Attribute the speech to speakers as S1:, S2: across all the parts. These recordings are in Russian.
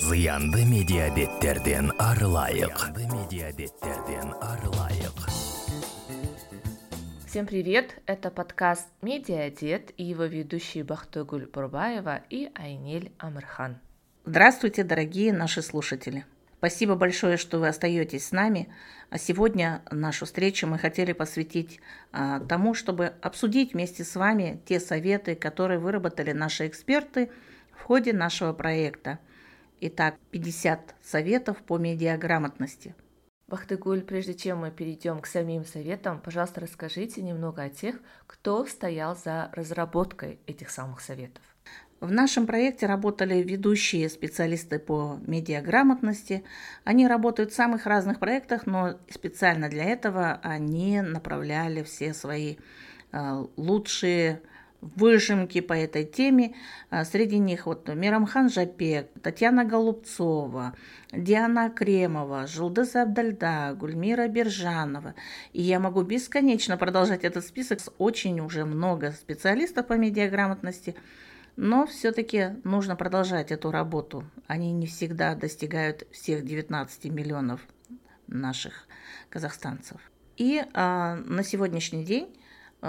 S1: зыянды медиабеттерден арылайык зыянды медиабеттерден арылайык
S2: Всем привет! Это подкаст «Медиадет» и его ведущие Бахтогуль Бурбаева и Айнель Амырхан.
S3: Здравствуйте, дорогие наши слушатели! Спасибо большое, что вы остаетесь с нами. А сегодня нашу встречу мы хотели посвятить а, тому, чтобы обсудить вместе с вами те советы, которые выработали наши эксперты в ходе нашего проекта. Итак, 50 советов по медиаграмотности.
S2: Бахтыгуль, прежде чем мы перейдем к самим советам, пожалуйста, расскажите немного о тех, кто стоял за разработкой этих самых советов.
S3: В нашем проекте работали ведущие специалисты по медиаграмотности. Они работают в самых разных проектах, но специально для этого они направляли все свои э, лучшие выжимки по этой теме. А, среди них вот Мирамхан Жапек, Татьяна Голубцова, Диана Кремова, Жулдыз Абдальда, Гульмира Бержанова. И я могу бесконечно продолжать этот список. Очень уже много специалистов по медиаграмотности – но все-таки нужно продолжать эту работу. Они не всегда достигают всех 19 миллионов наших казахстанцев. И а, на сегодняшний день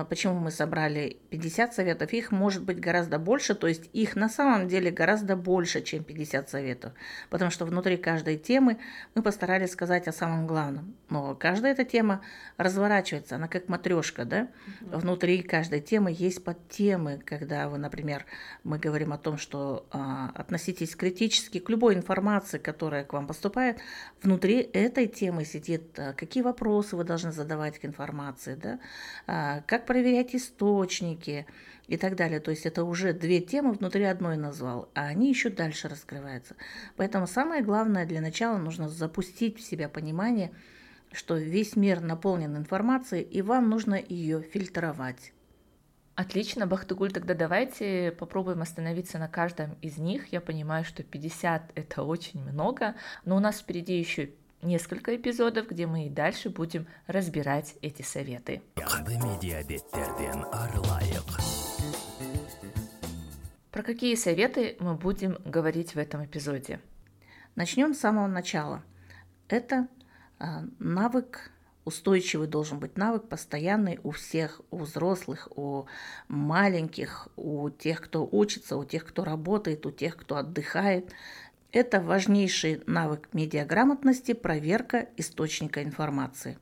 S3: почему мы собрали 50 советов? Их может быть гораздо больше, то есть их на самом деле гораздо больше, чем 50 советов, потому что внутри каждой темы мы постарались сказать о самом главном. Но каждая эта тема разворачивается, она как матрешка, да? Внутри каждой темы есть подтемы, когда вы, например, мы говорим о том, что а, относитесь критически к любой информации, которая к вам поступает, внутри этой темы сидит, а, какие вопросы вы должны задавать к информации, да? А, как проверять источники и так далее. То есть это уже две темы внутри одной назвал, а они еще дальше раскрываются. Поэтому самое главное для начала нужно запустить в себя понимание, что весь мир наполнен информацией, и вам нужно ее фильтровать.
S2: Отлично, Бахтыгуль, тогда давайте попробуем остановиться на каждом из них. Я понимаю, что 50 это очень много, но у нас впереди еще несколько эпизодов, где мы и дальше будем разбирать эти советы. Про какие советы мы будем говорить в этом эпизоде?
S3: Начнем с самого начала. Это э, навык устойчивый должен быть навык, постоянный у всех, у взрослых, у маленьких, у тех, кто учится, у тех, кто работает, у тех, кто отдыхает. Это важнейший навык медиаграмотности – проверка источника информации.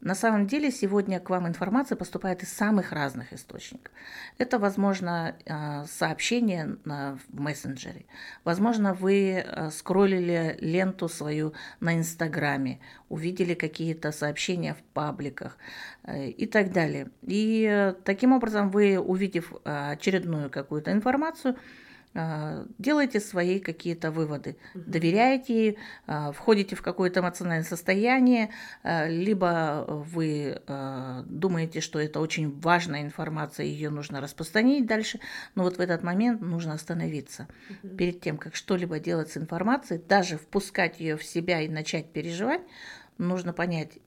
S3: На самом деле сегодня к вам информация поступает из самых разных источников. Это, возможно, э, сообщение в мессенджере. Возможно, вы э, скроллили ленту свою на Инстаграме, увидели какие-то сообщения в пабликах э, и так далее. И таким образом вы, увидев очередную какую-то информацию, а, делайте свои какие-то выводы, доверяете ей, а, входите в какое-то эмоциональное состояние, а, либо вы думаете, что это очень важная информация, ее нужно распространить дальше, но вот в этот момент нужно остановиться. Перед тем, как что-либо делать с информацией, даже впускать ее в себя и начать переживать, нужно понять,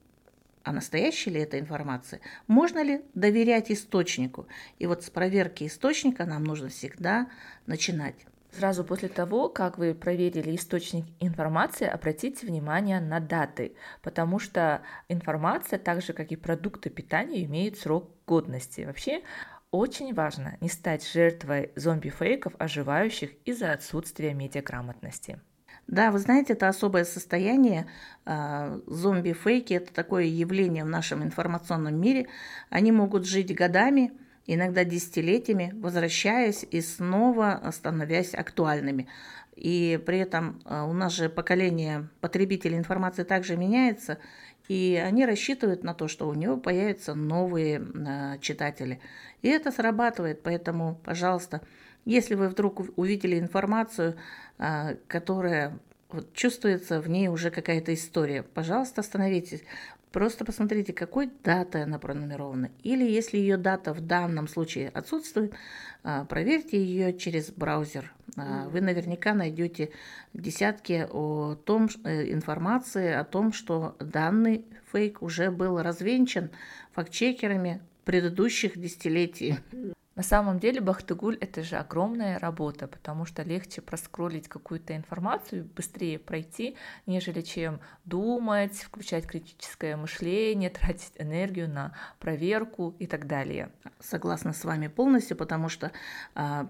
S3: а настоящая ли эта информация, можно ли доверять источнику. И вот с проверки источника нам нужно всегда начинать.
S2: Сразу после того, как вы проверили источник информации, обратите внимание на даты, потому что информация, так же как и продукты питания, имеют срок годности. Вообще очень важно не стать жертвой зомби-фейков, оживающих из-за отсутствия медиаграмотности.
S3: Да, вы знаете, это особое состояние. А, зомби-фейки – это такое явление в нашем информационном мире. Они могут жить годами, иногда десятилетиями, возвращаясь и снова становясь актуальными. И при этом а, у нас же поколение потребителей информации также меняется, и они рассчитывают на то, что у него появятся новые а, читатели. И это срабатывает, поэтому, пожалуйста, если вы вдруг увидели информацию, которая вот, чувствуется в ней уже какая-то история, пожалуйста, остановитесь. Просто посмотрите, какой датой она пронумерована. Или если ее дата в данном случае отсутствует, а, проверьте ее через браузер. А, вы наверняка найдете десятки о том, э, информации о том, что данный фейк уже был развенчан фактчекерами предыдущих десятилетий.
S2: На самом деле Бахтыгуль это же огромная работа, потому что легче проскролить какую-то информацию, быстрее пройти, нежели чем думать, включать критическое мышление, тратить энергию на проверку и так далее.
S3: Согласна с вами полностью, потому что а,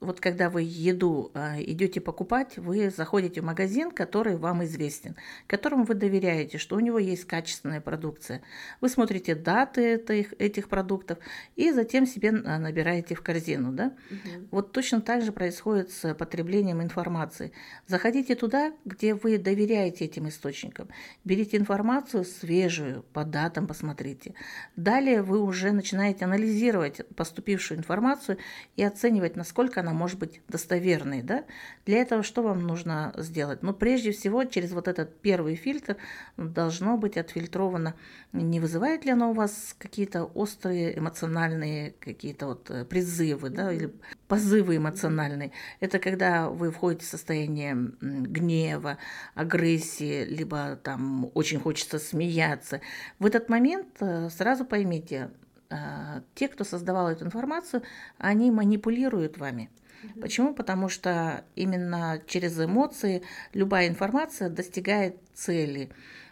S3: вот когда вы еду а, идете покупать, вы заходите в магазин, который вам известен, которому вы доверяете, что у него есть качественная продукция. Вы смотрите даты этих, этих продуктов и затем себе набираете в корзину. Да? Угу. Вот точно так же происходит с потреблением информации. Заходите туда, где вы доверяете этим источникам. Берите информацию свежую, по датам посмотрите. Далее вы уже начинаете анализировать поступившую информацию и оценивать, насколько она может быть достоверной. Да? Для этого что вам нужно сделать? Ну, прежде всего, через вот этот первый фильтр должно быть отфильтровано, не вызывает ли оно у вас какие-то острые эмоциональные какие-то вот э, призывы, да, или позывы эмоциональные. Это когда вы входите в состояние гнева, агрессии, либо там очень хочется смеяться. В этот момент э, сразу поймите, те, кто создавал эту информацию, они манипулируют вами. Угу. Почему? Потому что именно через эмоции любая информация достигает цели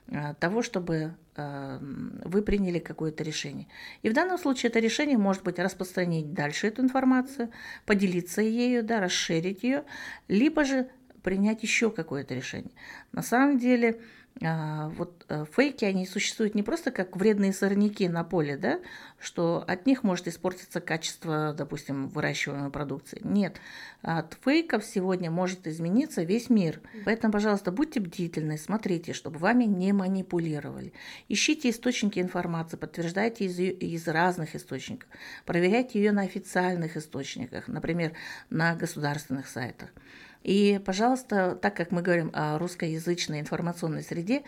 S3: а, того, чтобы а, вы приняли какое-то решение. И в данном случае это решение может быть распространить дальше эту информацию, поделиться ею, да, расширить ее, либо же принять еще какое-то решение. На самом деле а, вот э, фейки, они существуют не просто как вредные сорняки на поле, да, что от них может испортиться качество, допустим, выращиваемой продукции. Нет, от фейков сегодня может измениться весь мир. Поэтому, пожалуйста, будьте бдительны, смотрите, чтобы вами не манипулировали. Ищите источники информации, подтверждайте из, из разных источников, проверяйте ее на официальных источниках, например, на государственных сайтах. И, пожалуйста, так как мы говорим о русскоязычной информационной среде,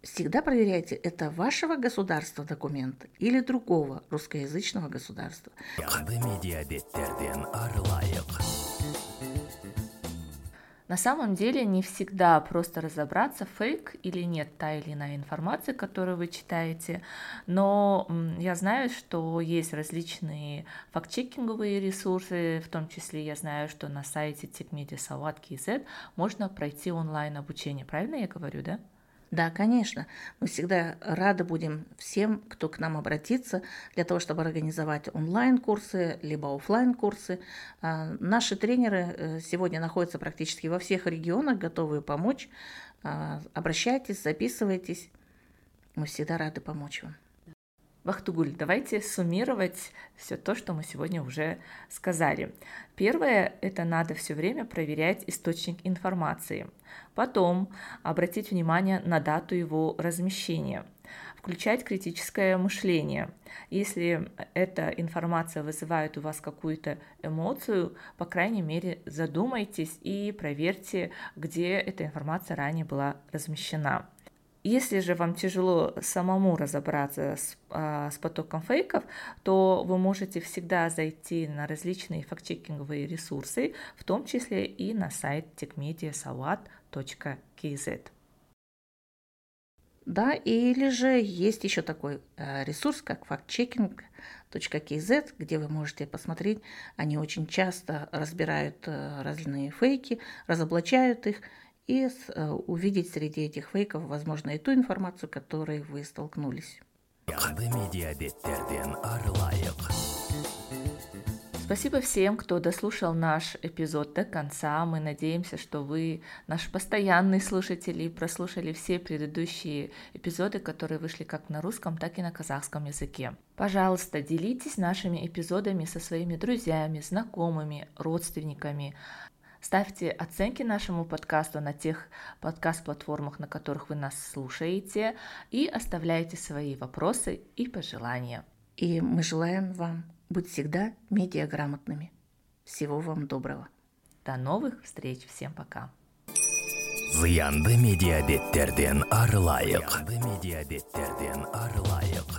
S3: всегда проверяйте, это вашего государства документ или другого русскоязычного государства.
S2: На самом деле не всегда просто разобраться, фейк или нет та или иная информация, которую вы читаете, но я знаю, что есть различные факт-чекинговые ресурсы, в том числе я знаю, что на сайте TechMedia Sawat KZ можно пройти онлайн обучение, правильно я говорю, да?
S3: Да, конечно. Мы всегда рады будем всем, кто к нам обратится, для того, чтобы организовать онлайн-курсы, либо офлайн курсы а, Наши тренеры э, сегодня находятся практически во всех регионах, готовы помочь. А, обращайтесь, записывайтесь. Мы всегда рады помочь вам.
S2: Вахтугуль, давайте суммировать все то, что мы сегодня уже сказали. Первое – это надо все время проверять источник информации. Потом обратить внимание на дату его размещения. Включать критическое мышление. Если эта информация вызывает у вас какую-то эмоцию, по крайней мере, задумайтесь и проверьте, где эта информация ранее была размещена. Если же вам тяжело самому разобраться с, а, с потоком фейков, то вы можете всегда зайти на различные фактчекинговые ресурсы, в том числе и на сайт techmediasawat.kz.
S3: Да, или же есть еще такой э, ресурс, как factchecking.kz, где вы можете посмотреть, они очень часто разбирают э, разные фейки, разоблачают их и э, увидеть среди этих фейков, возможно, и ту информацию, которой вы столкнулись.
S2: Спасибо всем, кто дослушал наш эпизод до конца. Мы надеемся, что вы, наши постоянные слушатели, прослушали все предыдущие эпизоды, которые вышли как на русском, так и на казахском языке. Пожалуйста, делитесь нашими эпизодами со своими друзьями, знакомыми, родственниками. Ставьте оценки нашему подкасту на тех подкаст-платформах, на которых вы нас слушаете, и оставляйте свои вопросы и пожелания.
S3: И мы желаем вам быть всегда медиаграмотными. Всего вам доброго.
S2: До новых встреч. Всем пока.
S1: Зыянды медиабеттерден арылайық. Зыянды медиабеттерден арылайық.